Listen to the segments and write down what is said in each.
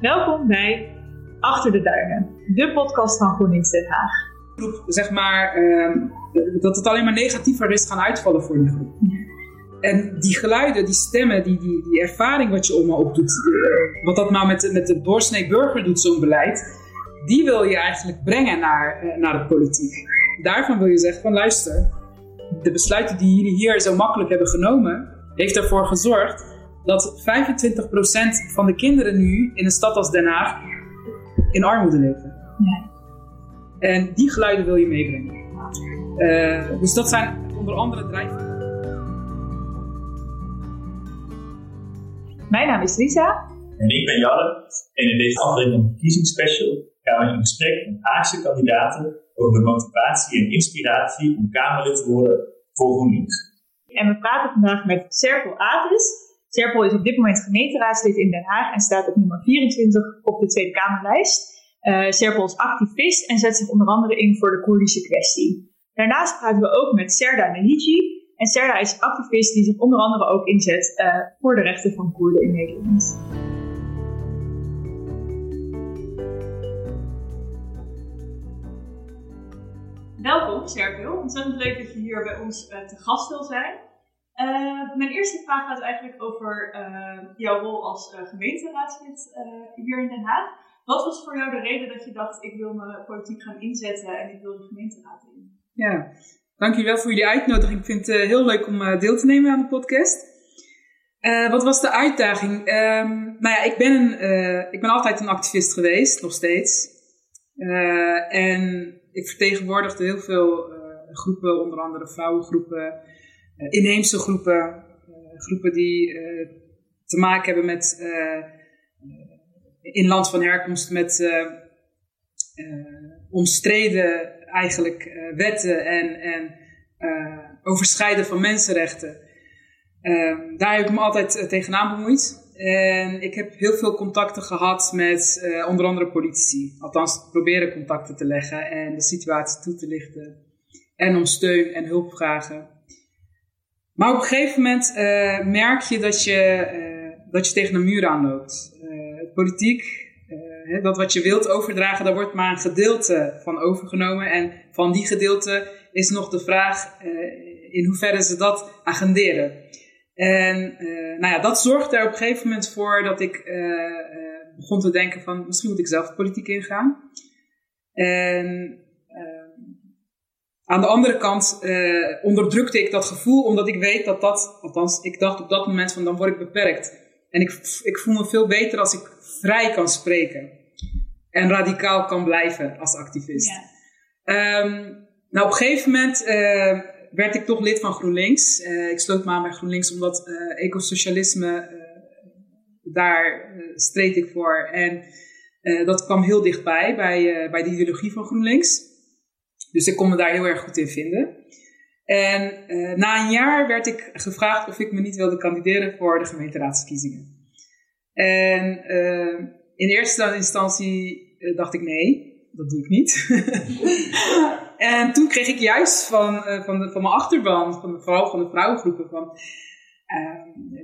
Welkom bij Achter de Duinen, de podcast van GroenLinks Den Haag. Groep, zeg maar, ehm, dat het alleen maar negatiever is gaan uitvallen voor die groep. En die geluiden, die stemmen, die, die, die ervaring wat je om me opdoet, eh, wat dat nou met, met de doorsnee burger doet, zo'n beleid, die wil je eigenlijk brengen naar, eh, naar de politiek. Daarvan wil je zeggen van luister, de besluiten die jullie hier zo makkelijk hebben genomen, heeft ervoor gezorgd dat 25% van de kinderen nu in een stad als Den Haag in armoede leven. Ja. En die geluiden wil je meebrengen. Eh, dus dat zijn onder andere drijfveren. Mijn naam is Lisa. En ik ben Jarre. En in deze aflevering van de verkiezingsspecial gaan we in gesprek met Haagse kandidaten over de motivatie en inspiratie om Kamerlid te worden voor GroenLinks. En we praten vandaag met Serpel Atis. Serpel is op dit moment gemeenteraadslid in Den Haag en staat op nummer 24 op de Tweede Kamerlijst. Serpel is activist en zet zich onder andere in voor de Koerdische kwestie. Daarnaast praten we ook met Serda Nahiji. En Serda is activist die zich onder andere ook inzet eh, voor de rechten van Koerden in Nederland. Welkom, Serpil. Ontzettend leuk dat je hier bij ons eh, te gast wil zijn. Eh, mijn eerste vraag gaat eigenlijk over eh, jouw rol als eh, gemeenteraadslid hier in Den Haag. Wat was voor jou de reden dat je dacht, ik wil me politiek gaan inzetten en ik wil de gemeenteraad in? Ja, dankjewel voor jullie uitnodiging. Ik vind het heel leuk om deel te nemen aan de podcast. Wat was de uitdaging? Ehm, nou ja, ik ben, ik ben altijd een activist geweest, nog steeds. En ik vertegenwoordigde heel veel groepen, onder andere vrouwengroepen, inheemse groepen, eh, groepen die eh, te maken hebben met eh, in land van herkomst met eh, eh, omstreden eigenlijk eh, wetten en, en eh, overschrijden van mensenrechten. Ehm, daar heb ik me altijd eh, tegenaan bemoeid. En ik heb heel veel contacten gehad met eh, onder andere politici. Althans, proberen contacten te leggen en de situatie toe te lichten. En om steun en hulp vragen. Maar op een gegeven moment eh, merk je dat je, eh, dat je tegen een muur aanloopt. Eh, politiek, dat wat je wilt overdragen, daar wordt maar een gedeelte van overgenomen. En van die gedeelte is nog de vraag in hoeverre ze dat agenderen. En nou ja, dat zorgde er op een gegeven moment voor dat ik begon te denken van misschien moet ik zelf politiek ingaan. En aan de andere kant eh, onderdrukte ik dat gevoel omdat ik weet dat dat, althans ik dacht op dat moment van dan word ik beperkt. En ik, ik voel me veel beter als ik vrij kan spreken. En radicaal kan blijven als activist. Ehm, nou, op een gegeven moment eh, werd ik toch lid van GroenLinks. Eh, ik sloot me aan bij GroenLinks omdat eh, ecosocialisme, daar streed ik voor. En dat kwam heel dichtbij bij, bij de ideologie van GroenLinks. Dus ik kon me daar heel erg goed in vinden. En eh, na een jaar werd ik gevraagd of ik me niet wilde kandideren voor de gemeenteraadsverkiezingen. En eh, in eerste instantie eh, dacht ik nee, dat doe ik niet. en toen kreeg ik juist van, van, van mijn achterban, van, vooral van de vrouwengroepen, van,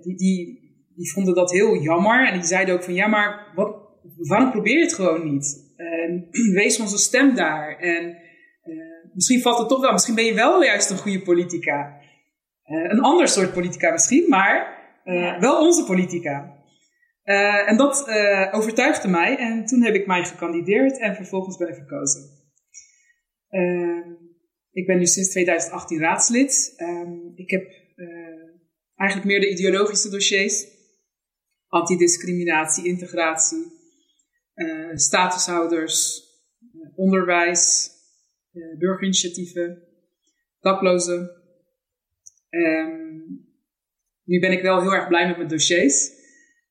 die, die, die vonden dat heel jammer. En die zeiden ook van ja, maar wat, waarom probeer je het gewoon niet? En wees onze stem daar. En misschien valt het toch wel, misschien ben je wel juist een goede politica. Eh, een ander soort politica misschien, maar eh, wel onze politica. Eh, en dat overtuigde mij en toen heb ik mij gekandideerd en vervolgens ben ik verkozen. Ik ben nu sinds 2018 raadslid. Ehm, ik heb eigenlijk meer de ideologische dossiers. Antidiscriminatie, integratie, statushouders, onderwijs, burgerinitiatieven, daklozen. Ehm, nu ben ik wel heel erg blij met mijn dossiers.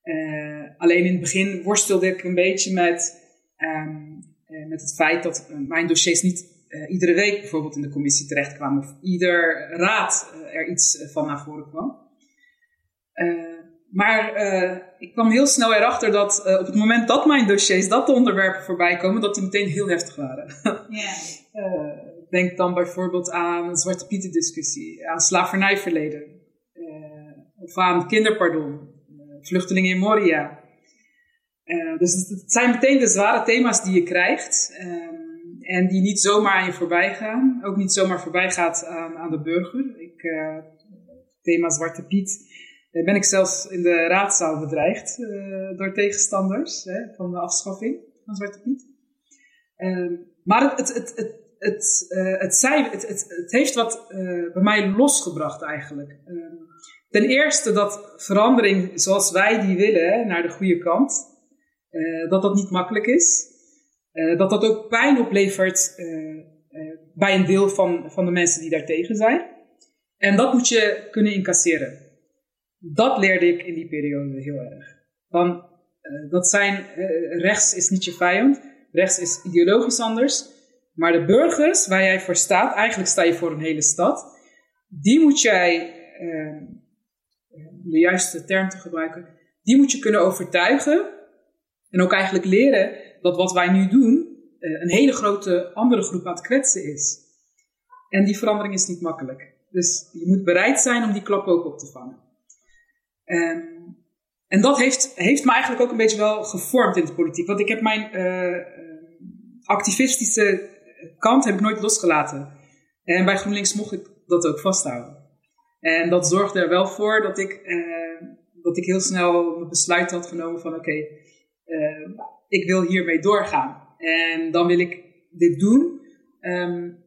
Eh, alleen in het begin worstelde ik een beetje met, ehm, eh, met het feit dat eh, mijn dossiers niet eh, iedere week bijvoorbeeld in de commissie terechtkwamen of ieder raad eh, er iets eh, van naar voren kwam. Maar eh, ik kwam heel snel erachter dat eh, op het moment dat mijn dossiers, dat de onderwerpen voorbij komen, dat die meteen heel heftig waren. Eh, denk dan bijvoorbeeld aan Zwarte Pieten discussie, aan slavernijverleden, eh, of aan kinderpardon, vluchtelingen in Moria. Dus het, zijn meteen de zware thema's die je krijgt. En die niet zomaar aan je voorbij gaan. Ook niet zomaar voorbij gaat aan, aan de burger. Ik, thema Zwarte Piet. Uh, ben ik zelfs in de raadzaal bedreigd door tegenstanders hè, van de afschaffing van Zwarte Piet. Ehm, maar het, het, het, het, het, het, het, het, het heeft wat bij mij losgebracht eigenlijk. Ehm, ten eerste dat verandering zoals wij die willen, naar de goede kant, dat dat niet makkelijk is. Dat dat ook pijn oplevert bij een deel van, van de mensen die daartegen zijn. En dat moet je kunnen incasseren. Dat leerde ik in die periode heel erg. Dan, dat zijn, rechts is niet je vijand, rechts is ideologisch anders. Maar de burgers waar jij voor staat, eigenlijk sta je voor een hele stad, die moet jij, de juiste term te gebruiken, die moet je kunnen overtuigen en ook eigenlijk leren dat wat wij nu doen een hele grote andere groep aan het kwetsen is. En die verandering is niet makkelijk. Dus je moet bereid zijn om die klap ook op te vangen. Um, en dat heeft, heeft me eigenlijk ook een beetje wel gevormd in de politiek. Want ik heb mijn uh, activistische kant heb ik nooit losgelaten. En bij GroenLinks mocht ik dat ook vasthouden. En dat zorgde er wel voor dat ik, uh, dat ik heel snel mijn besluit had genomen van oké, uh, ik wil hiermee doorgaan. En dan wil ik dit doen. Um,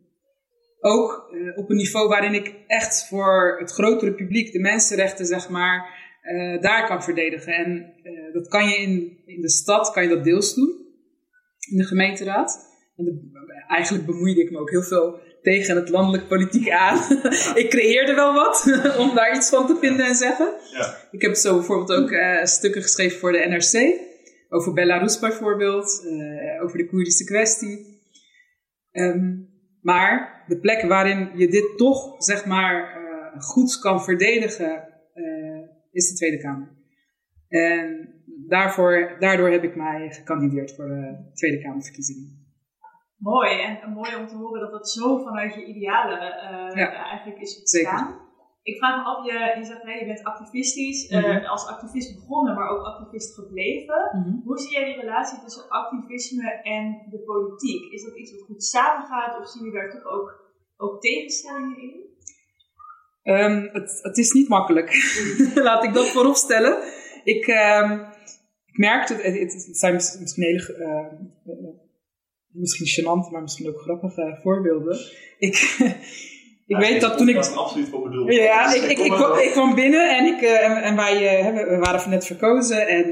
ook op een niveau waarin ik echt voor het grotere publiek de mensenrechten, zeg maar, uh, daar kan verdedigen. En dat kan je in, in de stad, kan je dat deels doen, in de gemeenteraad. En de, eigenlijk bemoeide ik me ook heel veel tegen het landelijk politiek aan. ik creëerde wel wat om daar iets van te vinden en zeggen. Ja. Ik heb zo bijvoorbeeld ook stukken geschreven voor de NRC over Belarus bijvoorbeeld, uh, over de Koerdische kwestie. Um, maar de plek waarin je dit toch, zeg maar, uh, goed kan verdedigen, is de Tweede Kamer. En daarvoor, daardoor heb ik mij gekandideerd voor de Tweede Kamerverkiezingen. Mooi, en mooi om te horen dat dat zo vanuit je idealen ja, eigenlijk is ontstaan. Zeker. Ik vraag me af, je, je zegt hey, je bent activistisch, mm -hmm. uh, als activist begonnen, maar ook activist gebleven. Mm -hmm. Hoe zie jij die relatie tussen activisme en de politiek? Is dat iets wat goed samengaat of zie je daar toch ook, ook tegenstellingen in? Um, het, het, is niet makkelijk. Laat ik dat voorop stellen. Ik, um, ik merkte, het, het, zijn misschien hele, uh, misschien gênant, maar misschien ook grappige voorbeelden. Ik, ik weet dat toen ik. was absoluut voor bedoeld. Ja, ik, ik, ik, ik, kwam binnen en, ik, uh, en, en, wij uh, we waren net verkozen. En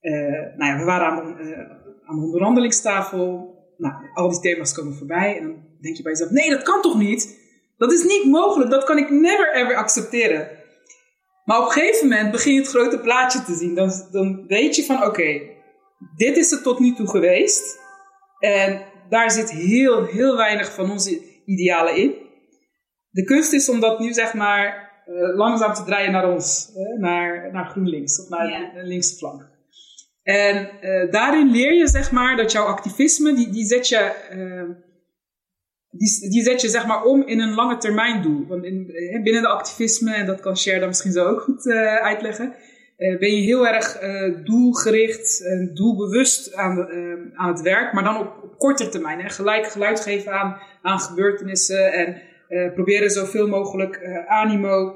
uh, nou ja, we waren aan de, aan de onderhandelingstafel. Nou, al die thema's komen voorbij. En dan denk je bij jezelf: nee, dat kan toch niet? Dat is niet mogelijk. Dat kan ik never ever accepteren. Maar op een gegeven moment begin je het grote plaatje te zien. Dan, dan weet je van: oké, okay, dit is het tot nu toe geweest. En daar zit heel, heel weinig van onze idealen in de kunst is om dat nu zeg maar uh, langzaam te draaien naar ons, naar, naar GroenLinks of naar de linkse flank. En uh, daarin leer je zeg maar dat jouw activisme, die, die zet je, uh, die, die zet je zeg maar om in een lange termijn doel. Want in, binnen de activisme, en dat kan Cher misschien zo ook goed uitleggen, ben je heel erg doelgericht en doelbewust aan, de, aan het werk, maar dan op, op korte termijn. Hè? Gelijk geluid geven aan, aan gebeurtenissen en proberen zoveel mogelijk animo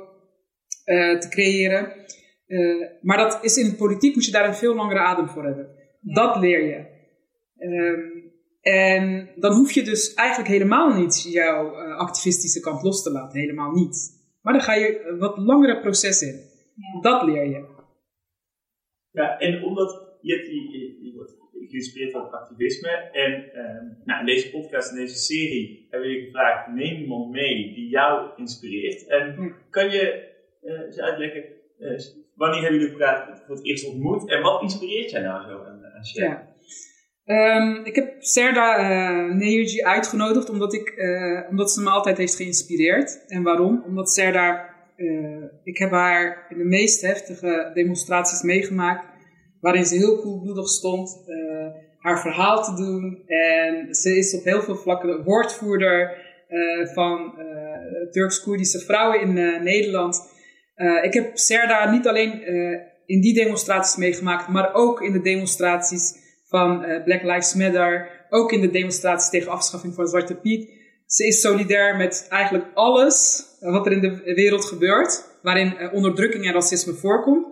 te creëren. maar dat is in het politiek, moet je daar een veel langere adem voor hebben. Dat leer je. Um, en dan hoef je dus eigenlijk helemaal niet jouw activistische kant los te laten. Helemaal niet. Maar dan ga je een wat langere proces in. Ja. Dat leer je. Ja, en omdat je, je, je wordt geïnspireerd door activisme. En uh, nou, in deze podcast, in deze serie, hebben we je gevraagd: neem iemand mee die jou inspireert. En kan je uh, eens uitleggen, uh, wanneer hebben jullie elkaar voor het eerst ontmoet en wat inspireert jij nou zo aan, aan Ja. Um, ik heb Serda uh, uitgenodigd omdat, ik, uh, omdat ze me altijd heeft geïnspireerd. En waarom? Omdat Serda, uh, ik heb haar in de meest heftige demonstraties meegemaakt waarin ze heel koelbloedig stond haar verhaal te doen. En ze is op heel veel vlakken de woordvoerder van Turks-Koerdische vrouwen in Nederland. ik heb Serda niet alleen in die demonstraties meegemaakt, maar ook in de demonstraties van uh, Black Lives Matter, ook in de demonstraties tegen afschaffing van Zwarte Piet. Ze is solidair met eigenlijk alles wat er in de wereld gebeurt, waarin onderdrukking en racisme voorkomt.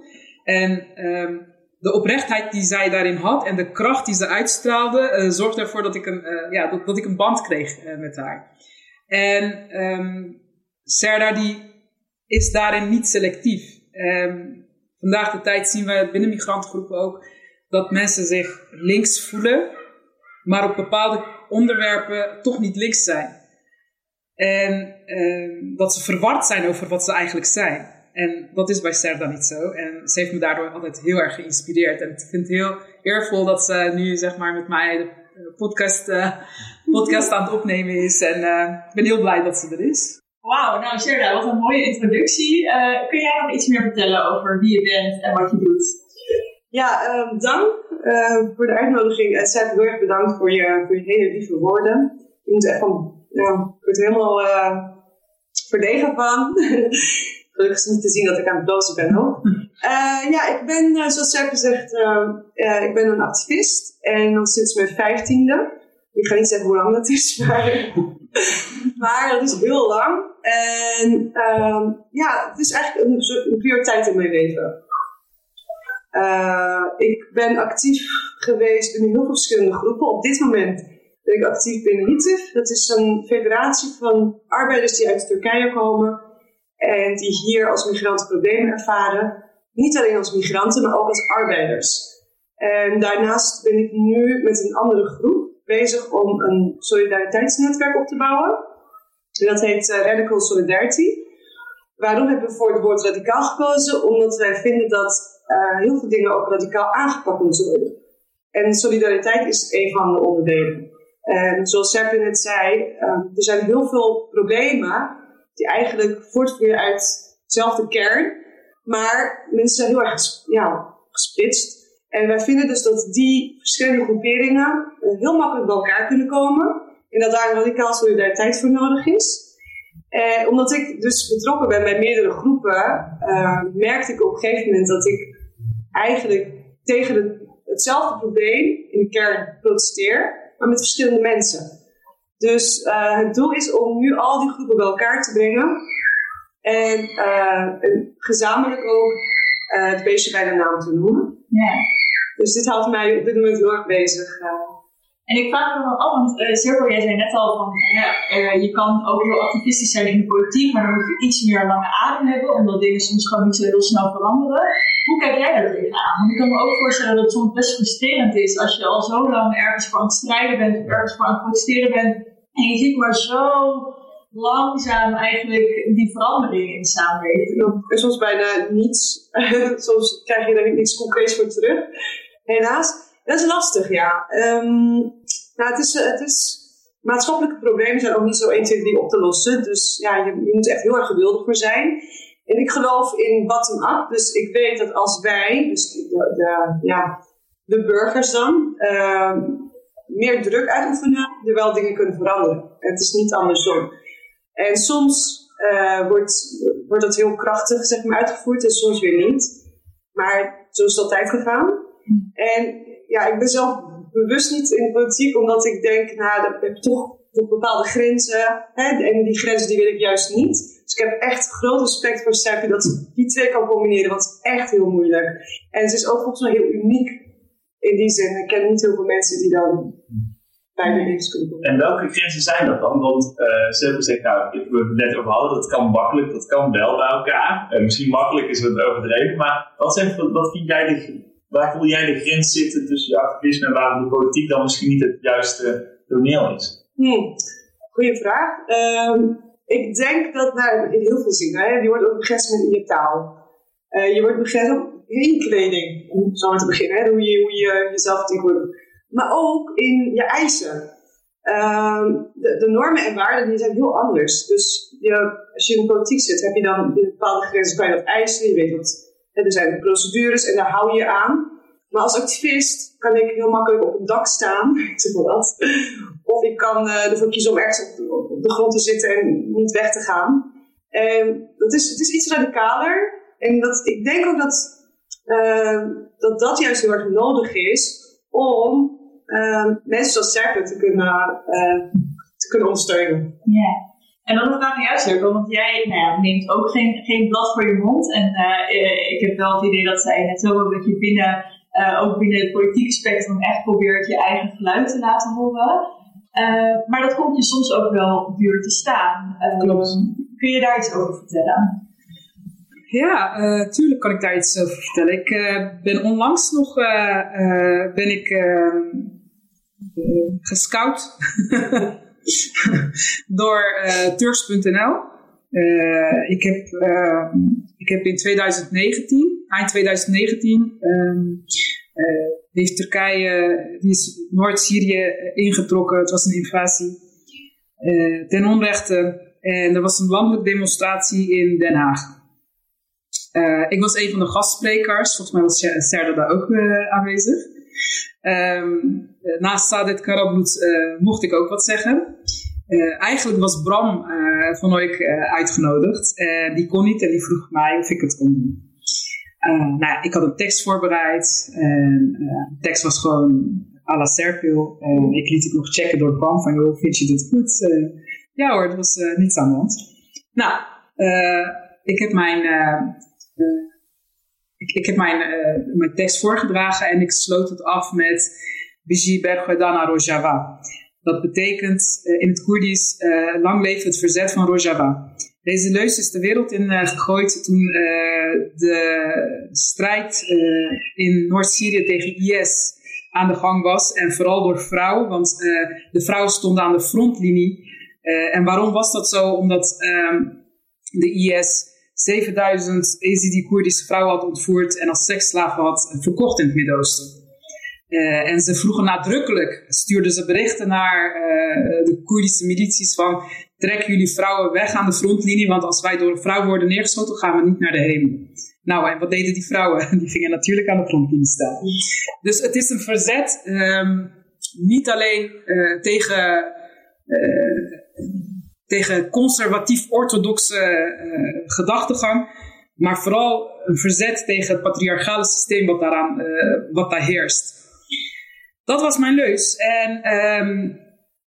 En um, de oprechtheid die zij daarin had en de kracht die ze uitstraalde, uh, zorgde ervoor dat ik een, ja, dat, dat, ik een band kreeg met haar. En um, Serda die is daarin niet selectief. Um, vandaag de tijd zien we binnen migrantengroepen ook dat mensen zich links voelen, maar op bepaalde onderwerpen toch niet links zijn. En uh, dat ze verward zijn over wat ze eigenlijk zijn. En dat is bij Serda niet zo. En ze heeft me daardoor altijd heel erg geïnspireerd. En ik vind het heel eervol dat ze nu zeg maar met mij de podcast, uh, podcast aan het opnemen is. En uh, ik ben heel blij dat ze er is. Wauw, nou Serda, wat een mooie introductie. Kun jij nog iets meer vertellen over wie je bent en wat je doet? Ja, ehm, dank voor de uitnodiging. En Serda, heel erg bedankt voor je, voor je hele lieve woorden. Je moet echt van, ik word helemaal verdegen van. Gelukkig is niet te zien dat ik aan het blozen ben ook. Uh, ja, ik ben, uh, zoals Serpe zegt, uh, ik ben een activist. En dan sinds mijn vijftiende. Ik ga niet zeggen hoe lang dat is, maar, maar dat is heel lang. En ehm, ja, het is eigenlijk een prioriteit in mijn leven. Ik ben actief geweest in heel verschillende groepen. Op dit moment ben ik actief binnen HITIF. Dat is een federatie van arbeiders die uit Turkije komen en die hier als migranten problemen ervaren. Niet alleen als migranten, maar ook als arbeiders. En daarnaast ben ik nu met een andere groep bezig om een solidariteitsnetwerk op te bouwen. dat heet uh, Radical Solidarity. Waarom hebben we voor het woord radicaal gekozen? Omdat wij vinden dat uh, heel veel dingen ook radicaal aangepakt moeten worden. En solidariteit is een van de onderdelen. En zoals Serpin net zei, uh, er zijn heel veel problemen die eigenlijk voortvloeien uit dezelfde kern. Maar mensen zijn heel erg ja, gesplitst. En wij vinden dus dat die verschillende groeperingen heel makkelijk bij elkaar kunnen komen. En dat daar een radicaal solidariteit voor nodig is. En omdat ik dus betrokken ben bij meerdere groepen, uh, merkte ik op een gegeven moment dat ik eigenlijk tegen hetzelfde probleem in de kern protesteer, maar met verschillende mensen. Dus uh, het doel is om nu al die groepen bij elkaar te brengen. En, uh, gezamenlijk ook uh, het beestje bij de naam te noemen. Ja. Dus dit houdt mij op dit moment heel erg bezig. En ik vraag me wel af, want uh, jij zei net al van ja, je kan ook heel activistisch zijn in de politiek, maar dan moet je iets meer lange adem hebben, omdat dingen soms gewoon niet zo heel snel veranderen. Hoe kijk jij daar tegenaan? Want ik kan me ook voorstellen dat het soms best frustrerend is als je al zo lang ergens voor aan het strijden bent of ergens voor aan het protesteren bent. En je ziet maar zo langzaam eigenlijk die verandering in de samenleving. En soms bijna niets. soms krijg je er niets concreets voor terug. Helaas. Dat is lastig, ja. Um, nou, het is, het is, maatschappelijke problemen zijn ook niet zo 1, 2, 3 op te lossen. Dus ja, je, je moet echt heel erg geduldig voor zijn. En ik geloof in bottom-up. Dus ik weet dat als wij, dus de, de ja, de burgers dan, uh, meer druk uitoefenen, er wel dingen kunnen veranderen. Het is niet andersom. En soms uh, wordt, wordt dat heel krachtig zeg maar, uitgevoerd en soms weer niet. Maar zo is het altijd gegaan. En ja, ik ben zelf bewust niet in de politiek, omdat ik denk, nou, dat heb toch bepaalde grenzen. Hè, en die grenzen die wil ik juist niet. Dus ik heb echt groot respect voor Steffi dat ze die twee kan combineren, want het is echt heel moeilijk. En ze is ook volgens mij heel uniek in die zin. Ik ken niet heel veel mensen die dan bij de levens kunnen komen. En welke grenzen zijn dat dan? Want uh, ze hebben gezegd, nou, ik heb het net over hadden, dat kan makkelijk, dat kan wel bij elkaar. Uh, misschien makkelijk is het overdreven, maar wat, zijn, wat vind jij de, waar voel jij de grens zitten tussen je activisme en waarom de politiek dan misschien niet het juiste toneel is? Hmm. Goeie vraag. Um, ik denk dat nou, in heel veel zin, hè, je wordt ook begrensd met je taal. Uh, je wordt begrensd ook in je kleding, om zo maar te beginnen, hè, hoe, je, hoe je jezelf tegenwoordig. Maar ook in je eisen. Uh, de, normen en waarden die zijn heel anders. Dus je, als je in de politiek zit, heb je dan bepaalde grenzen, kan je dat eisen. Je weet wat, er zijn procedures en daar hou je aan. Maar als activist kan ik heel makkelijk op een dak staan, ik zeg wel dat. Of ik kan uh, ervoor kiezen om ergens op, op, de grond te zitten en niet weg te gaan. En dat is, het is iets radicaler. En dat, ik denk ook dat ehm, dat dat juist heel erg nodig is om ehm, mensen zoals Serpe te kunnen, eh, te kunnen ondersteunen. Ja. En dan een vraag aan jou, Serpe, want jij nou ja, neemt ook geen, geen blad voor je mond. En eh, eh, ik heb wel het idee dat zij net zo dat je binnen, eh, ook binnen het politieke spectrum echt probeert je eigen geluid te laten horen. Maar dat komt je soms ook wel duur te staan. Klopt. Kun je daar iets over vertellen? Ja, tuurlijk kan ik daar iets over vertellen. Ik ben onlangs nog ben ik, eh, eh, gescout door eh, Turks.nl. Eh, ik, heb, eh, ik heb in 2019, eind 2019, ehm, eh, heeft Turkije, die is Noord-Syrië ingetrokken. Het was een invasie ten onrechte. En er was een landelijke demonstratie in Den Haag. Ik was een van de gastsprekers. Volgens mij was Ser- Serda daar ook aanwezig. Ehm, eh, naast Sadet Karablut eh, mocht ik ook wat zeggen. Eh, eigenlijk was Bram van eh, uitgenodigd. Die kon niet en die vroeg mij of ik het kon doen. Nou, ik had een tekst voorbereid. En, de tekst was gewoon à la Serpil. En ik liet het nog checken door Bram van, joh, vind je dit goed? Ja hoor, er was niets aan de hand. Nou, ik heb mijn, ik, heb mijn, eh, mijn tekst voorgedragen en ik sloot het af met Biji Bergwedana Rojava. Dat betekent eh, in het Koerdisch eh, lang leven het verzet van Rojava. Deze leus is de wereld in gegooid toen de strijd in Noord-Syrië tegen IS aan de gang was. En vooral door vrouwen, want de vrouwen stonden aan de frontlinie. En waarom was dat zo? Omdat ehm, de IS 7000 Yazidi-Koerdische vrouwen had ontvoerd en als seksslaven had verkocht in het Midden-Oosten. Eh, en ze vroegen nadrukkelijk, stuurden ze berichten naar eh, de Koerdische milities van trek jullie vrouwen weg aan de frontlinie, want als wij door een vrouw worden neergeschoten, gaan we niet naar de hemel. Nou, en wat deden die vrouwen? Die gingen natuurlijk aan de frontlinie staan. Dus het is een verzet, ehm, niet alleen eh, tegen, tegen conservatief-orthodoxe eh, gedachtegang, maar vooral een verzet tegen het patriarchale systeem wat, daaraan, eh, wat daar heerst. Dat was mijn leus. En ehm,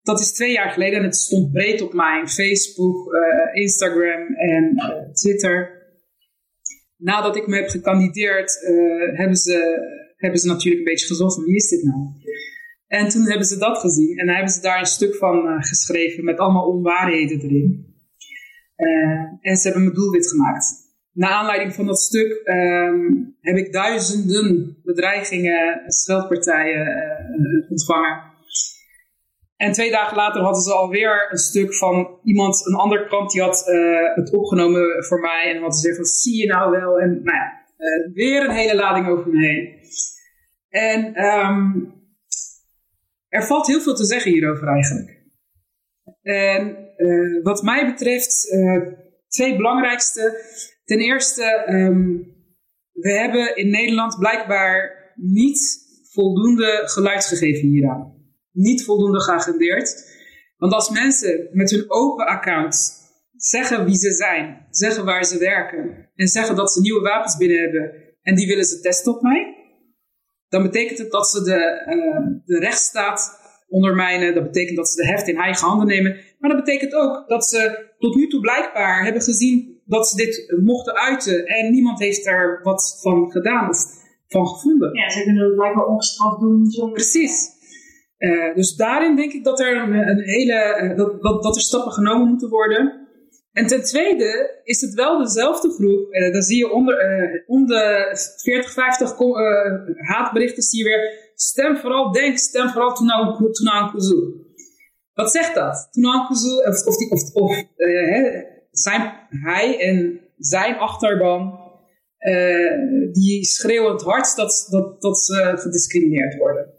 dat is twee jaar geleden en het stond breed op mijn Facebook, eh, Instagram en Twitter. Nadat ik me heb gekandideerd, hebben, ze, hebben ze natuurlijk een beetje gezocht wie is dit nou? En toen hebben ze dat gezien en hebben ze daar een stuk van eh, geschreven met allemaal onwaarheden erin. Eh, en ze hebben me doelwit gemaakt. Naar aanleiding van dat stuk ehm, heb ik duizenden bedreigingen, scheldpartijen eh, ontvangen. En twee dagen later hadden ze alweer een stuk van iemand, een andere krant, die had het opgenomen voor mij. En ze gezegd van, zie je nou wel? En nou ja, weer een hele lading over me heen. En ehm, er valt heel veel te zeggen hierover eigenlijk. En eh, wat mij betreft, eh, twee belangrijkste. Ten eerste, ehm, we hebben in Nederland blijkbaar niet voldoende geluid gegeven hieraan. Niet voldoende geagendeerd. Want als mensen met hun open account zeggen wie ze zijn, zeggen waar ze werken en zeggen dat ze nieuwe wapens binnen hebben en die willen ze testen op mij, dan betekent het dat ze de, eh, de rechtsstaat ondermijnen. Dat betekent dat ze de heft in eigen handen nemen. Maar dat betekent ook dat ze tot nu toe blijkbaar hebben gezien dat ze dit mochten uiten en niemand heeft daar wat van gedaan of van gevonden. Ja, ze kunnen het blijkbaar ongestraft doen zonder... Precies. Eh, dus daarin denk ik dat er een, een hele eh, dat, dat, dat er stappen genomen moeten worden. En ten tweede is het wel dezelfde groep. Uh, dan zie je onder, uh, om de 40, 50 haatberichten zie weer. Stem vooral denk, stem vooral Tunaan Kuzu. Wat zegt dat? Of, of, die, of, hè, zijn, hij en zijn achterban, die schreeuwen het hardst dat, dat, dat ze gediscrimineerd worden.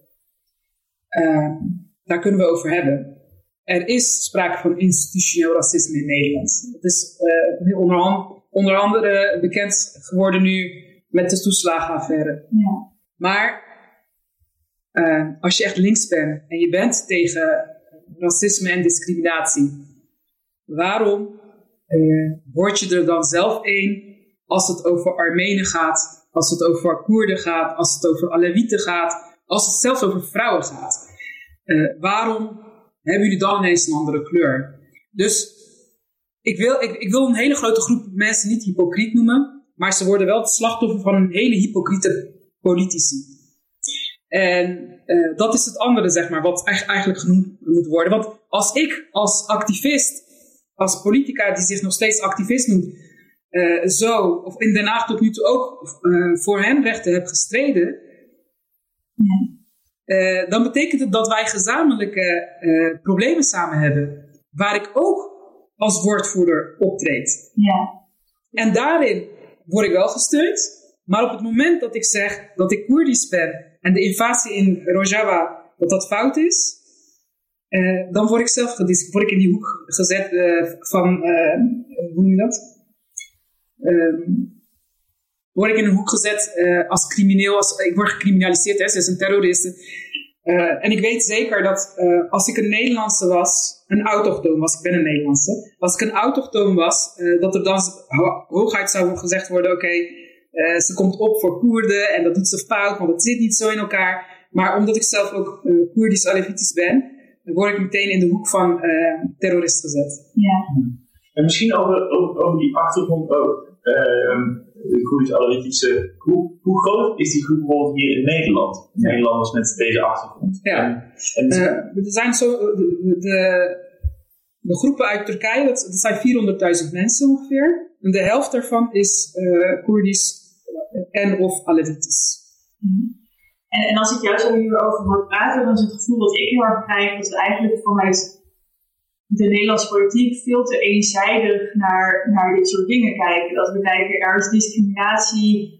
Daar kunnen we over hebben. Er is sprake van institutioneel racisme in Nederland. Dat is uh, onder, an onder, andere bekend geworden nu met de toeslagenaffaire. Ja. Maar uh, als je echt links bent en je bent tegen racisme en discriminatie, waarom uh, word je er dan zelf een als het over Armenen gaat, als het over Koerden gaat, als het over Alewieten gaat, als het zelfs over vrouwen gaat. Uh, waarom hebben jullie dan ineens een andere kleur? Dus ik wil, ik, ik wil een hele grote groep mensen niet hypocriet noemen, maar ze worden wel het slachtoffer van een hele hypocriete politici. En uh, dat is het andere, zeg maar, wat eigenlijk genoemd moet worden. Want als ik als activist, als politica die zich nog steeds activist noemt, uh, zo, of in Den Haag tot nu toe ook uh, voor hen rechten heb gestreden, ja. Dan betekent het dat wij gezamenlijke problemen samen hebben. Waar ik ook als woordvoerder optreed. Ja. En daarin word ik wel gesteund. Maar op het moment dat ik zeg dat ik Koerdisch ben en de invasie in Rojava, dat dat fout is, uh, dan word ik zelf word ik in die hoek gezet van, hoe noem je dat? Ehm, word ik in een hoek gezet als crimineel, als, ik word gecriminaliseerd, hè, ze is een terrorist. en ik weet zeker dat als ik een Nederlandse was, een autochtoon was, ik ben een Nederlandse, als ik een autochtoon was, dat er dan hooguit zou gezegd worden, oké, okay, uh, ze komt op voor Koerden en dat doet ze fout, want het zit niet zo in elkaar. Maar omdat ik zelf ook uh, Koerdisch Alevitisch ben, dan word ik meteen in de hoek van uh, terrorist gezet. Ja. En misschien over, over, over die achtergrond ook. de Koerdisch Alevitische groep. Hoe groot is die groep bijvoorbeeld hier in Nederland? Nederlanders met deze achtergrond. Ja. En, en er zijn zo, de, de, de, groepen uit Turkije, dat, dat zijn 400.000 mensen ongeveer. En de helft daarvan is uh, Koerdisch en of Alevitisch. En, en als ik juist zo hierover hoor praten, dan is het gevoel dat ik heel erg krijg dat we eigenlijk vanuit de Nederlandse politiek veel te eenzijdig naar, naar dit soort dingen kijken. Dat we kijken, er is discriminatie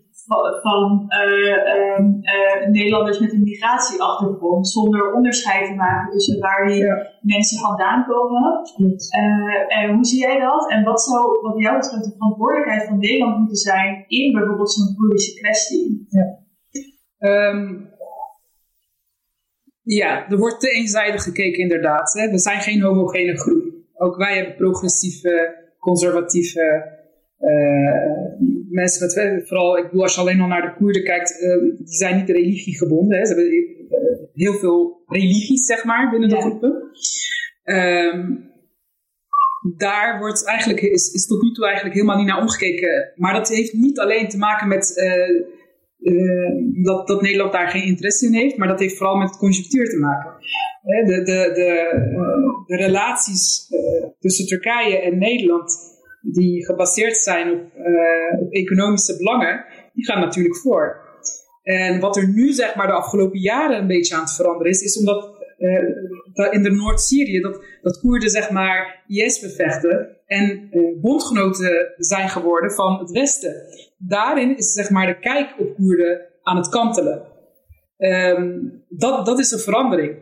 van uh, uh, Nederlanders met een migratieachtergrond, zonder onderscheid te maken tussen waar die mensen vandaan komen. Uh, en hoe zie jij dat? En wat zou, wat jou betreft, de verantwoordelijkheid van Nederland moeten zijn in bijvoorbeeld zo'n Koerdische kwestie? Ja. Um, ja, er wordt te eenzijdig gekeken inderdaad. Hè. We zijn geen homogene groep. Ook wij hebben progressieve, conservatieve uh, mensen met, vooral, ik bedoel, als je alleen al naar de Koerden kijkt, uh, die zijn niet religiegebonden. Hè. Ze hebben uh, heel veel religies, zeg maar, binnen de groepen. Um, daar wordt eigenlijk, is, is tot nu toe eigenlijk helemaal niet naar omgekeken. Maar dat heeft niet alleen te maken met dat, dat Nederland daar geen interesse in heeft, maar dat heeft vooral met conjunctuur te maken. De, de, de, de relaties tussen Turkije en Nederland die gebaseerd zijn op, economische belangen, die gaan natuurlijk voor. En wat er nu zeg maar de afgelopen jaren een beetje aan het veranderen is, is omdat in de Noord-Syrië dat, dat Koerden zeg maar IS bevechten en uh, bondgenoten zijn geworden van het Westen. Daarin is zeg maar de kijk op Koerden aan het kantelen. Um, dat, dat is een verandering.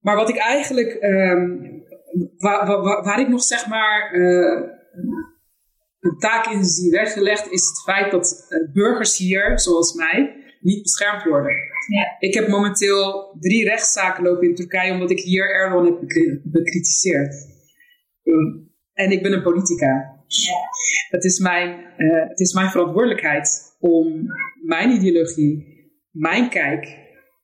Maar wat ik eigenlijk, um, waar, waar, waar, ik nog zeg maar uh, een taak in zie weggelegd, is het feit dat uh, burgers hier, zoals mij, niet beschermd worden. Ja. Ik heb momenteel drie rechtszaken lopen in Turkije omdat ik hier Erdogan heb bekritiseerd. Um, en ik ben een politica. Ja. Het, is mijn, uh, het is mijn verantwoordelijkheid om mijn ideologie, mijn kijk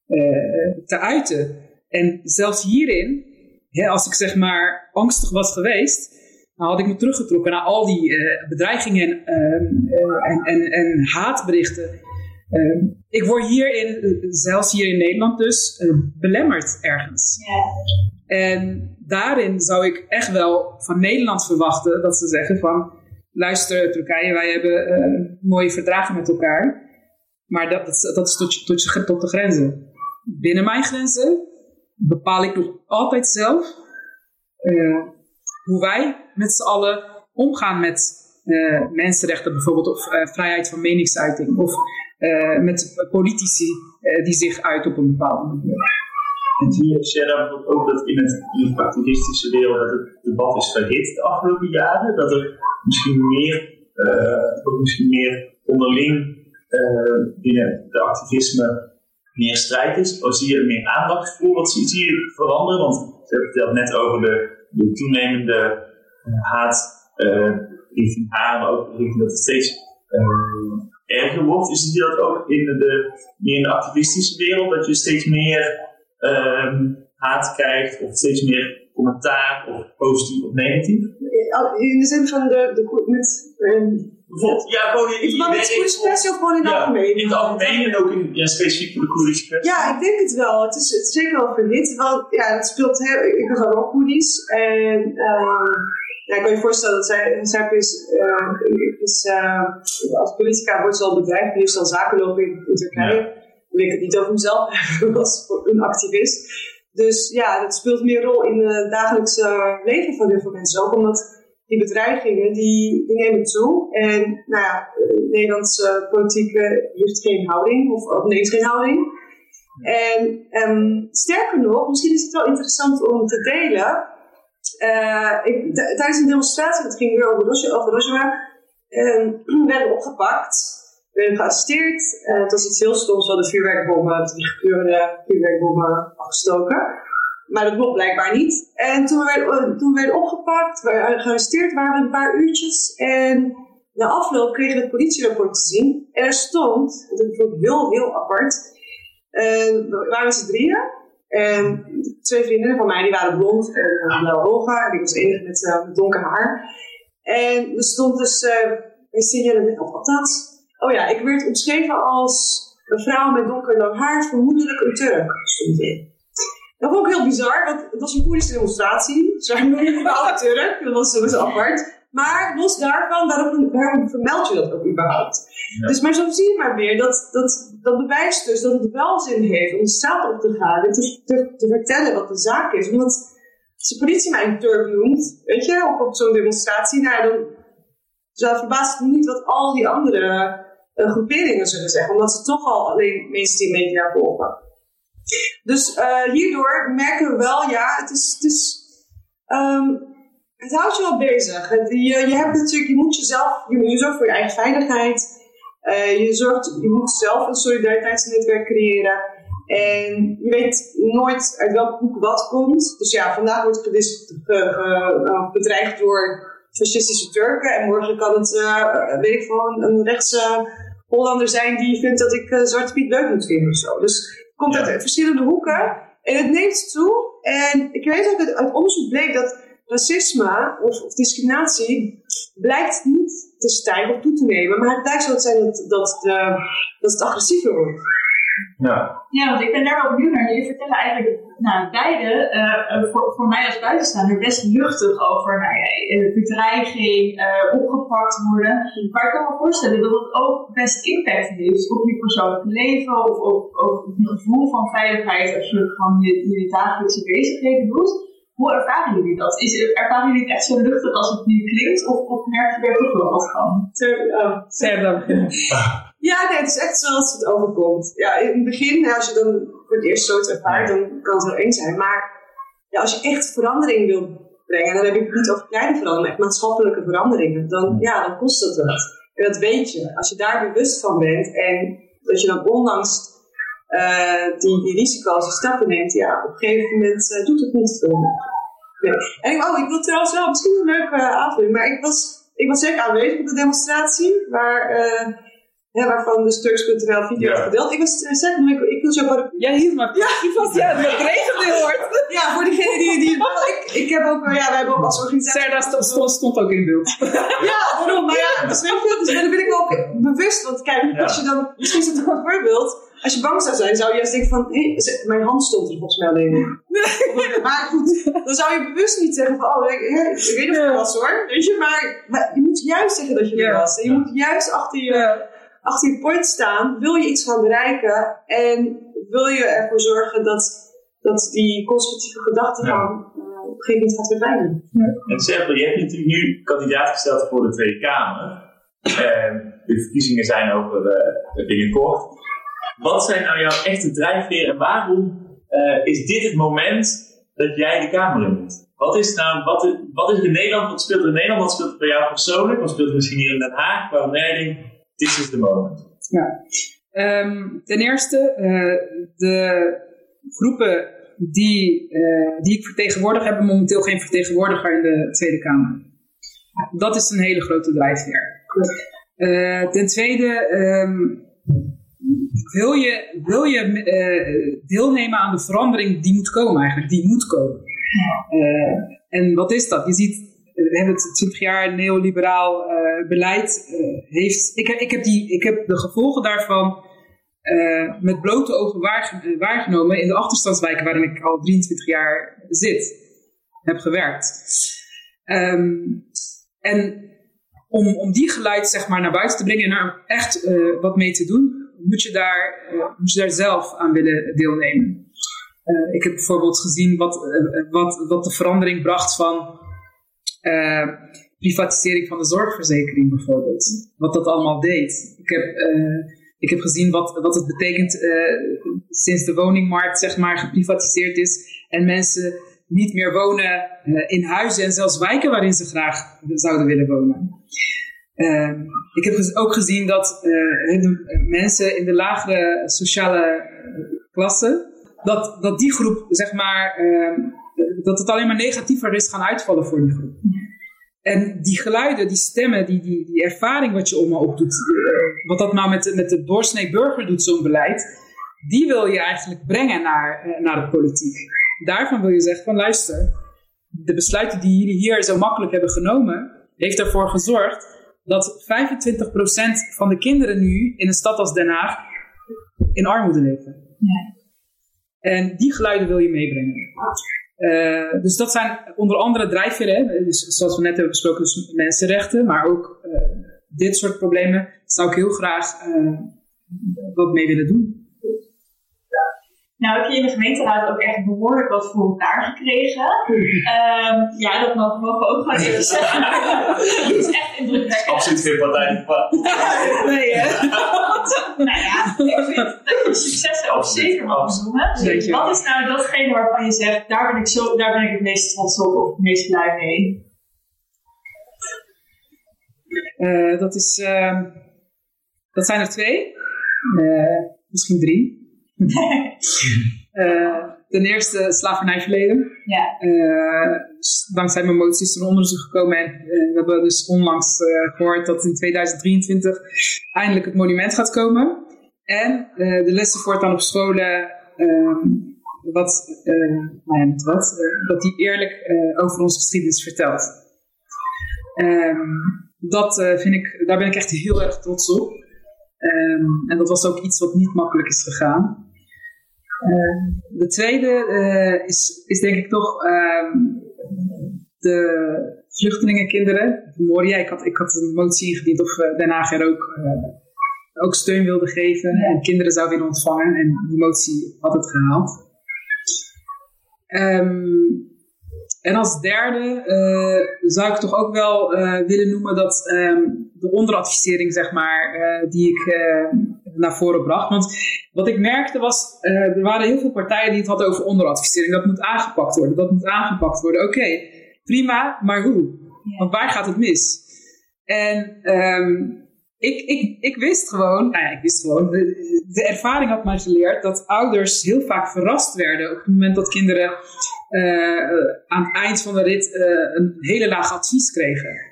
uh, te uiten. En zelfs hierin, hè, als ik zeg maar angstig was geweest, dan had ik me teruggetrokken naar al die uh, bedreigingen en, uh, en, en, en, haatberichten. Uh, ik word hierin, zelfs hier in Nederland dus, belemmerd ergens. En daarin zou ik echt wel van Nederland verwachten dat ze zeggen van... Luister Turkije, wij hebben mooie verdragen met elkaar. Maar dat, dat, dat is tot, tot, tot de grenzen. Binnen mijn grenzen bepaal ik nog altijd zelf hoe wij met z'n allen omgaan met uh, mensenrechten bijvoorbeeld, of uh, vrijheid van meningsuiting, of uh, met politici die zich uit op een bepaalde manier. En zie je, Sharon, ook dat in het, in het activistische wereld dat het debat is verhit de afgelopen jaren? Dat er misschien meer, misschien meer onderling binnen de activisme meer strijd is? Of zie je er meer aandacht voor? Wat zie, je veranderen? Want je hebt het net over de de toenemende haat richting haar, maar ook richting dat het steeds uh, erger wordt? Is het dat ook in de, meer in de activistische wereld, dat je steeds meer ehm, haat krijgt of steeds meer commentaar of positief of negatief? In de zin van de, de met, um, Bijvoorbeeld, ja, gewoon in, de Koerdische kwestie of gewoon in het ja, algemeen? In het algemeen en ook in, ja, specifiek voor de Koerdische kwestie. Ja, ik denk het wel. Het is, het is zeker wel verhit. Want ja, het speelt heel, ik ben ook Koerdisch. En uh, ja, ik kan je voorstellen dat zij, zij is, uh, is uh, als politica wordt ze al bedreigd. Die heeft al zaken lopen in, in Turkije. Ja. Dan wil ik het niet over mezelf hebben als een activist. Dus ja, dat speelt meer rol in het dagelijkse leven van heel veel mensen. Ook omdat die bedreigingen die, die nemen toe. En nou ja, de Nederlandse politiek heeft geen houding, of, of neemt geen houding. En um, sterker nog, misschien is het wel interessant om te delen. Uh, ik, tijdens een demonstratie, dat ging weer over over Rojava um, werden we opgepakt. We werden gearresteerd. Uh, het was iets heel stoms, we hadden vuurwerkbommen, die gekleurde vuurwerkbommen afgestoken. Maar dat mocht blijkbaar niet. En toen we werden, toen we werden opgepakt, gearresteerd, waren we een paar uurtjes. En na afloop kregen we het politierapport te zien. En er stond, dat vond ik heel, heel apart. Uh, waren z'n drieën. En twee vriendinnen van mij, die waren blond en blauwe ogen. En ik was de enige met uh, donker haar. En er stond dus, uh, of althans, oh ja, ik werd omschreven als een vrouw met donker lang haar, vermoedelijk een Turk, stond in. Dat vond ik heel bizar, want het was een Koerdische demonstratie. Ze waren überhaupt Turk, dat was apart. Maar los daarvan, waarom, waarom vermeld je dat ook überhaupt? Dus maar zo zie je maar weer, dat, dat, dat bewijst dus dat het wel zin heeft om de straat op te gaan en te, te, te vertellen wat de zaak is. Omdat als de politie mij een Turk noemt, weet je, op, op zo'n demonstratie, nou dan, verbaast het me niet wat al die andere uh, groeperingen zullen zeggen. Omdat ze toch al alleen mainstream media volgen. Dus uh, hierdoor merken we wel, ja, het is, het het houdt je wel bezig. Je, je hebt natuurlijk, je moet jezelf, je, je zorgt voor je eigen veiligheid. Uh, je, zorgt, je moet zelf een solidariteitsnetwerk creëren. En je weet nooit uit welke hoek wat komt. Dus ja, vandaag wordt ik bedreigd door fascistische Turken. En morgen kan het, uh, weet ik veel, een, een rechtse Hollander zijn die vindt dat ik uh, Zwarte Piet leuk moet vinden of zo. Dus het komt uit verschillende hoeken. En het neemt toe. En ik weet ook dat uit onderzoek bleek dat racisme of, of, discriminatie blijkt niet te stijgen of toe te nemen, maar het blijkt zo te zijn dat, dat, de, dat het agressiever wordt. Ja. ja, want ik ben daar wel benieuwd naar. Jullie vertellen eigenlijk nou, beide, uh, voor, voor mij als buitenstaander, best luchtig over nou ja, bedreiging, uh, opgepakt worden. Maar ik kan me voorstellen dat het ook best impact heeft op je persoonlijke leven of op, op je gevoel van veiligheid als je gewoon je, je dagelijkse bezigheden doet. Hoe ervaren jullie dat? Is, ervaren jullie het echt zo luchtig als het nu klinkt? Of, of merk je er toch wel wat van? Ja, nee, het is echt zoals het overkomt. Ja, in het begin, als je dan voor het eerst zoiets ervaart, dan kan het wel eens zijn. Maar ja, als je echt verandering wil brengen, dan heb ik het niet over kleine veranderingen, maar echt maatschappelijke veranderingen. Dan, ja, dan kost het wat. En dat weet je. Als je daar bewust van bent en dat je dan ondanks uh, die, die risico's en stappen neemt, ja, op een gegeven moment uh, doet het niet veel meer. Nee. En ik, oh, ik wil trouwens wel misschien een leuke uh, aanvulling, maar ik was, ik was zeker aanwezig op de demonstratie, waar, ja, waarvan de Turks cultureel video ja. gedeeld. Ik was zeker, ik, ik wil zo voor Jij hield maar ja. vast, ja, het regende heel hard. Ja, voor diegenen die, die ik, ik heb ook, ja, wij hebben ook als organisatie... Serda stond, stond ook in beeld. ja, daarom, maar ja, dus, dus daar ben ik ook bewust, want kijk, als je dan, misschien is het een goed voorbeeld, als je bang zou zijn, zou je juist denken van, hey, mijn hand stond er volgens mij alleen in. maar goed, dan zou je bewust niet zeggen van, oh, ik, ik weet niet of het was hoor. Weet je, maar, maar, je moet juist zeggen dat je er was. En je moet juist achter je, achter je point staan. Wil je iets gaan bereiken en wil je ervoor zorgen dat, dat die conservatieve gedachtegang ja. uh, op een gegeven moment gaat verdwijnen. En Serpel, je hebt natuurlijk nu kandidaat gesteld voor de Tweede Kamer. de verkiezingen zijn over uh, binnenkort. Wat zijn nou jouw echte drijfveren en waarom uh, is dit het moment dat jij de Kamer in moet? Wat is, nou, wat, wat is er in Nederland? Wat speelt er in Nederland? Wat speelt er bij jou persoonlijk? Wat speelt er misschien hier in Den Haag? Waarom jij denkt, dit is de moment? Ja. Um, ten eerste, uh, de groepen die, uh, die ik vertegenwoordig hebben momenteel geen vertegenwoordiger in de Tweede Kamer. Dat is een hele grote drijfveer. Uh, ten tweede, um, wil je, wil je uh, deelnemen aan de verandering die moet komen eigenlijk, die moet komen. Uh, en wat is dat? Je ziet, we hebben het 20 jaar neoliberaal beleid heeft. Ik, ik, heb die, ik heb de gevolgen daarvan met blote ogen waargenomen in de achterstandswijken waarin ik al 23 jaar zit, heb gewerkt. Um, en om, om die geluid zeg maar, naar buiten te brengen en daar echt uh, wat mee te doen, moet je daar, uh, moet je daar zelf aan willen deelnemen. Uh, ik heb bijvoorbeeld gezien wat, wat, wat de verandering bracht van privatisering van de zorgverzekering bijvoorbeeld. Wat dat allemaal deed. Ik heb, ik heb gezien wat, wat het betekent sinds de woningmarkt zeg maar, geprivatiseerd is en mensen niet meer wonen in huizen en zelfs wijken waarin ze graag zouden willen wonen. Uh, ik heb ook gezien dat uh, de mensen in de lagere sociale eh, klasse, dat, dat die groep, zeg maar, uh, dat het alleen maar negatiever is gaan uitvallen voor die groep. En die geluiden, die stemmen, die, die, die ervaring wat je om me opdoet, wat dat nou met, met de doorsnee burger doet, zo'n beleid, die wil je eigenlijk brengen naar, naar de politiek. Daarvan wil je zeggen van luister, de besluiten die jullie hier zo makkelijk hebben genomen, heeft ervoor gezorgd dat 25% van de kinderen nu in een stad als Den Haag in armoede leven. Ja. En die geluiden wil je meebrengen. Uh, dus dat zijn onder andere drijfveren, dus zoals we net hebben besproken, dus mensenrechten, maar ook uh, dit soort problemen zou ik heel graag uh, wat mee willen doen. Nou, heb je in de gemeenteraad ook echt behoorlijk wat voor elkaar gekregen. Um, ja, dat mogen we ook gewoon even zeggen. dat is echt indrukwekkend. Absoluut geen partij. nee, hè? nou ja, ik vind dat je successen ook zeker mag noemen. Wat is nou datgene waarvan je zegt, daar ben ik, zo, daar ben ik het meest trots op of het meest blij mee? Uh, dat, is, uh, dat zijn er twee. Uh, misschien drie. Uh, ten eerste slavernijverleden. Ja. Uh, dankzij mijn motie is er een onderzoek gekomen en uh, we hebben dus onlangs gehoord dat in 2023 eindelijk het monument gaat komen. En de lessen voortaan op scholen, ehm, wat, nou ja, wat, dat die eerlijk over onze geschiedenis vertelt. Um, dat vind ik, daar ben ik echt heel erg trots op. Um, en dat was ook iets wat niet makkelijk is gegaan. Uh, de tweede uh, is, is denk ik toch uh, de vluchtelingenkinderen. Moria, ik had, ik had een motie ingediend of uh, Den Haag er ook, ook steun wilde geven en kinderen zou willen ontvangen. En die motie had het gehaald. Um, en als derde zou ik toch ook wel willen noemen dat de onderadvisering, zeg maar, die ik naar voren bracht. Want wat ik merkte was, er waren heel veel partijen die het hadden over onderadvisering. Dat moet aangepakt worden, dat moet aangepakt worden. Oké, okay, prima, maar hoe? Want waar gaat het mis? En um, ik, ik, ik wist gewoon, nou ja, ik wist gewoon, de, de, ervaring had mij geleerd dat ouders heel vaak verrast werden op het moment dat kinderen uh, aan het eind van de rit uh, een hele laag advies kregen.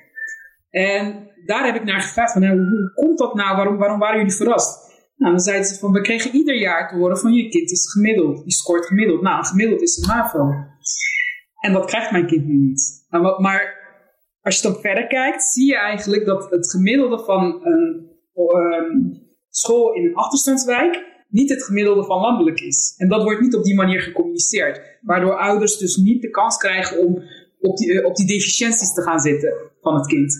En daar heb ik naar gevraagd van, nou, hoe komt dat nou, waarom, waarom waren jullie verrast? Nou, dan zeiden ze van, we kregen ieder jaar te horen van je kind is gemiddeld, die scoort gemiddeld. Nou, gemiddeld is een MAVO. En dat krijgt mijn kind nu niet. Nou, maar als je dan verder kijkt, zie je eigenlijk dat het gemiddelde van een um, school in een achterstandswijk niet het gemiddelde van landelijk is. En dat wordt niet op die manier gecommuniceerd. Waardoor ouders dus niet de kans krijgen om op die, uh, op die deficiënties te gaan zitten van het kind.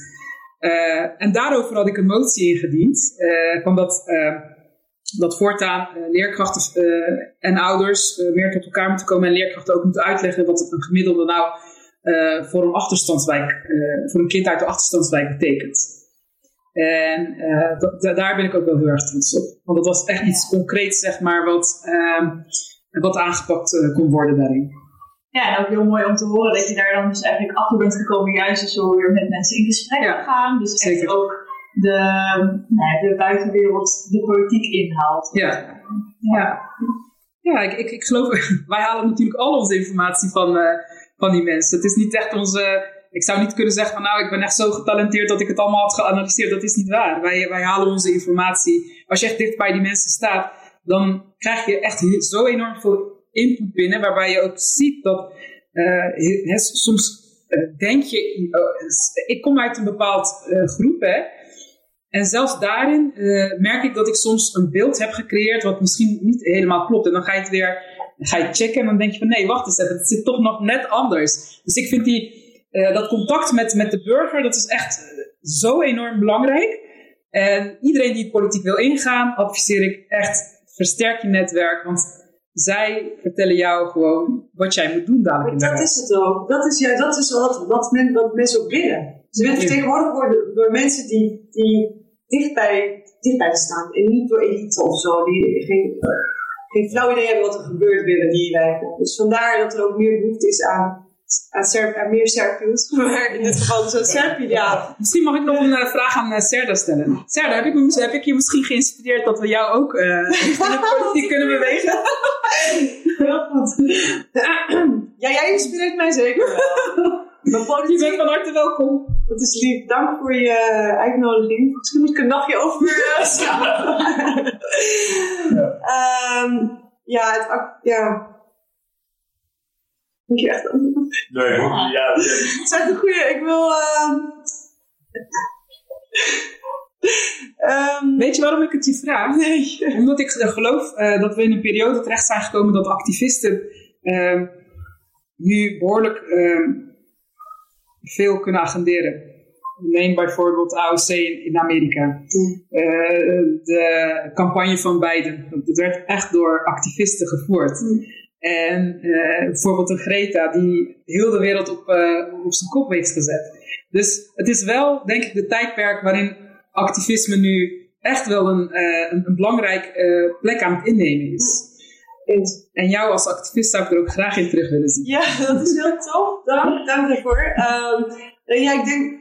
Uh, en daarover had ik een motie ingediend. Uh, van dat, dat voortaan leerkrachten en ouders meer tot elkaar moeten komen. En leerkrachten ook moeten uitleggen wat een gemiddelde nou voor een achterstandswijk, voor een kind uit de achterstandswijk betekent. En uh, daar ben ik ook wel heel erg trots op. Want dat was echt iets concreets, zeg maar, wat, ehm, wat aangepakt kon worden daarin. Ja, en ook heel mooi om te horen dat je daar dan dus eigenlijk achter bent gekomen, juist dus zo weer met mensen in gesprek ja, gaan. Dus echt zeker. ook de, de buitenwereld de politiek inhaalt. Ja, ja. ja. ik, ik, ik geloof, wij halen natuurlijk al onze informatie van, van die mensen. Het is niet echt onze ik zou niet kunnen zeggen van nou, ik ben echt zo getalenteerd dat ik het allemaal had geanalyseerd. Dat is niet waar. Wij, wij halen onze informatie. Als je echt dicht bij die mensen staat, dan krijg je echt zo enorm veel input binnen, waarbij je ook ziet dat uh, soms uh, denk je, ik kom uit een bepaald groep, hè, en zelfs daarin merk ik dat ik soms een beeld heb gecreëerd wat misschien niet helemaal klopt. En dan ga je het weer ga je checken en dan denk je van nee, wacht eens even, het zit toch nog net anders. Dus ik vind die, dat contact met, met de burger, dat is echt zo enorm belangrijk. En iedereen die politiek wil ingaan, adviseer ik echt, versterk je netwerk. Want zij vertellen jou gewoon wat jij moet doen dadelijk. dat is het ook. Dat is, ja, dat is wat, wat, men, wat mensen ook willen. Ze willen vertegenwoordigd worden door mensen die, die dichtbij, dichtbij staan. En niet door elite of zo. Die geen, geen flauw idee hebben wat er gebeurt binnen die wijken. Dus vandaar dat er ook meer behoefte is aan aan, Ser meer Serpius, maar in dit geval dus Serpi, ja. Misschien mag ik nog een uh, vraag aan uh, Serda stellen. Serda, heb ik, heb ik je misschien geïnspireerd dat we jou ook uh, in de politiek kunnen bewegen? Heel goed. ja, jij inspireert mij zeker wel. Je bent van harte welkom. Dat is lief. Dank voor je uitnodiging. Misschien moet ik een nachtje over ja. Um, ja, het, ja, Moet je echt Nee, ja. ja. Het is echt een goede. Ik wil. Um, Weet je waarom ik het je vraag? Nee. Omdat ik geloof uh, dat we in een periode terecht zijn gekomen dat activisten uh, nu behoorlijk uh, veel kunnen agenderen. Neem bijvoorbeeld AOC in, in Amerika. Mm. de campagne van Biden. Dat werd echt door activisten gevoerd. Mm. En uh, bijvoorbeeld een Greta die heel de wereld op, uh, op zijn kop heeft gezet. Dus het is wel, denk ik, de tijdperk waarin activisme nu echt wel een, een, een belangrijk plek aan het innemen is. En jou als activist zou ik er ook graag in terug willen zien. Ja, dat is heel tof. Dank, dank daarvoor. Um, ja, ik denk,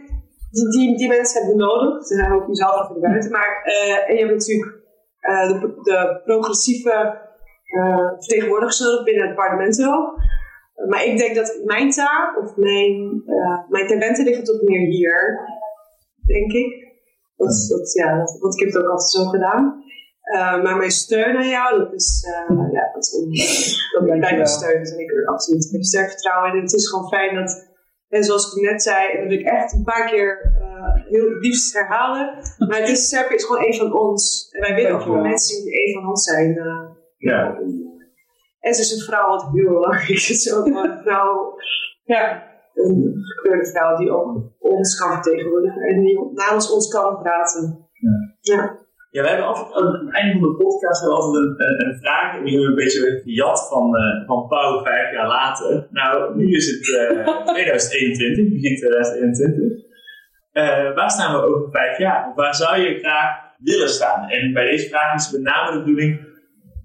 die, die, die mensen hebben nodig. Ze zijn ook mezelf even buiten. Maar, en je hebt natuurlijk de, de progressieve uh, vertegenwoordigd zullen binnen het parlement wel. maar ik denk dat mijn taak of mijn, mijn talenten liggen tot meer hier, denk ik. Dat, dat, ja, dat, want ik heb het ook altijd zo gedaan. Uh, maar mijn steun aan jou, dat is, uh, ja, dat is dat blijft mijn steun. En ik er absoluut ik heb sterk vertrouwen in. En het is gewoon fijn dat, en zoals ik net zei, en dat ik echt een paar keer uh, heel liefst herhalen. Maar het is, is gewoon een van ons. En wij willen ook gewoon mensen die een van ons zijn. Ja. En ze is een vrouw wat heel belangrijk is. Ook een vrouw, ja, een gekleurde vrouw die ook ons kan vertegenwoordigen en die namens ons kan praten. Ja. ja. Ja, we hebben altijd aan het einde van de podcast altijd een, een, een vraag. En die hebben we een beetje gejat van, uh, van Pauw vijf jaar later. Nou, nu is het uh, 2021, begin 2021. Uh, waar staan we over vijf jaar? Waar zou je graag willen staan? En bij deze vraag is met name de bedoeling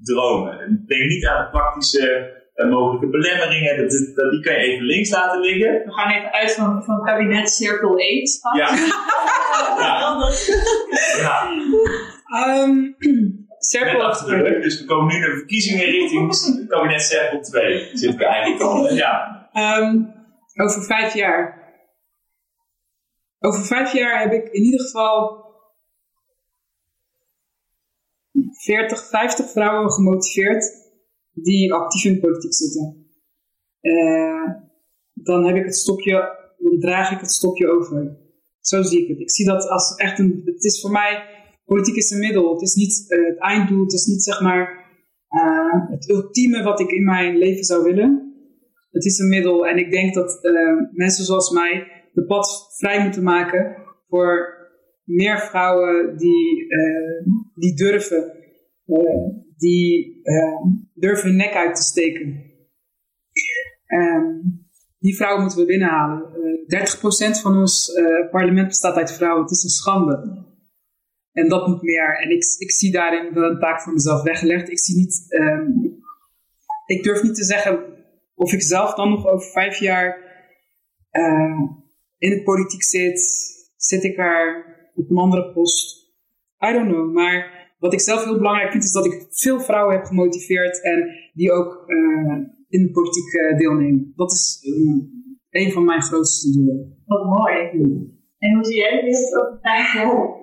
dromen. Denk niet aan de praktische uh, mogelijke belemmeringen, dat, dat, die kan je even links laten liggen. We gaan even uit van, van kabinet Circle 8. Ja. ja. ja. Um, de rug, dus we komen nu naar de verkiezingen richting kabinet Circle 2. Zit ik eigenlijk al. Ja. Um, over vijf jaar. Over vijf jaar heb ik in ieder geval 40, 50 vrouwen gemotiveerd die actief in de politiek zitten. Uh, dan heb ik het stokje, dan draag ik het stokje over. Zo zie ik het. Ik zie dat als echt een, het is voor mij, politiek is een middel. Het is niet uh, het einddoel, het is niet zeg maar uh, het ultieme wat ik in mijn leven zou willen. Het is een middel en ik denk dat mensen zoals mij de pad vrij moeten maken voor meer vrouwen die, die durven die durven hun nek uit te steken. Um, die vrouwen moeten we binnenhalen. Uh, eh, 30% van ons parlement bestaat uit vrouwen. Het is een schande. En dat moet meer. En ik, ik zie daarin wel een taak voor mezelf weggelegd. Ik zie niet. Um, ik durf niet te zeggen of ik zelf dan nog over vijf jaar in de politiek zit. Zit ik er op een andere post? I don't know. Maar wat ik zelf heel belangrijk vind, is dat ik veel vrouwen heb gemotiveerd en die ook uh, in de politiek uh, deelnemen. Dat is een van mijn grootste doelen. Wat mooi. En hoe zie jij dit op tijd?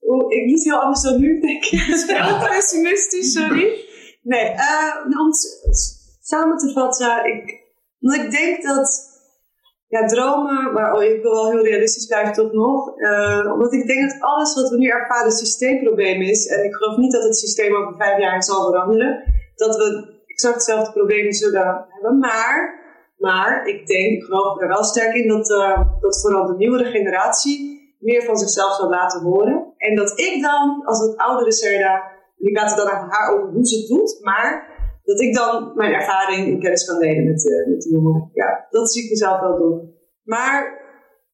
Oeh, ik niet heel anders dan nu, denk ik. Het is wel pessimistisch, sorry. Nee, nou, om samen te vatten, ik, omdat ik denk dat ja, dromen, maar oh, ik wil wel heel realistisch blijven toch nog. eh, omdat ik denk dat alles wat we nu ervaren een systeemprobleem is. En ik geloof niet dat het systeem over vijf jaar zal veranderen. Dat we exact hetzelfde probleem zullen hebben. Maar, maar ik denk, ik geloof er wel sterk in dat, eh, dat vooral de nieuwere generatie meer van zichzelf zal laten horen. En dat ik dan, als het oudere Serda, ik laat het dan aan haar over hoe ze het doet, maar dat ik dan mijn ervaring en kennis kan delen met, eh, met de jongeren. Ja, dat zie ik mezelf wel doen. Maar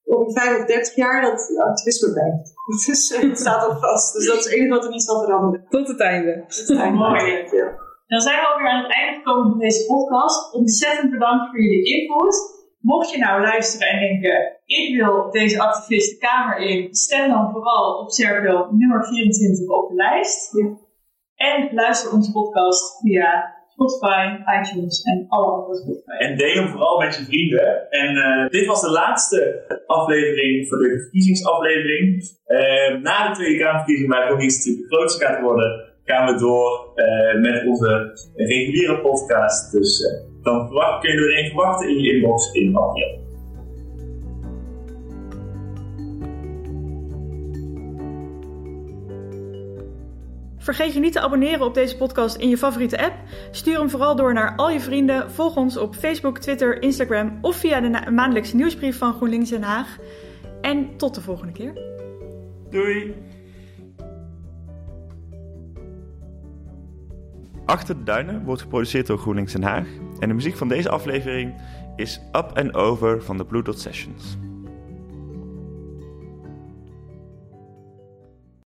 over 5 of 30 jaar dat activisme blijft. Dus het staat al vast. Dus dat is het enige wat er niet zal veranderen. Tot het einde. Dat is Mooi. Ja. Dan zijn we alweer aan het einde gekomen van deze podcast. Ontzettend bedankt voor jullie input. Mocht je nou luisteren en denken, ik wil deze activist de Kamer in, stem dan vooral op Serpil nummer 24 op de lijst. Ja. En luister onze podcast via Spotify, iTunes en alle andere Spotify. En deel hem vooral met je vrienden. En eh, dit was de laatste aflevering voor de verkiezingsaflevering. Eh, na de Tweede Kamerverkiezing, waar GroenLinks natuurlijk de grootste gaat worden, gaan we door eh, met onze reguliere podcast. Dus eh, dan kun je er een verwachten in je inbox in april. Vergeet je niet te abonneren op deze podcast in je favoriete app. Stuur hem vooral door naar al je vrienden. Volg ons op Facebook, Twitter, Instagram of via de maandelijkse nieuwsbrief van GroenLinks Den Haag. En tot de volgende keer. Doei! Achter de Duinen wordt geproduceerd door GroenLinks Den Haag en de muziek van deze aflevering is Up and Over van de Blue Dot Sessions.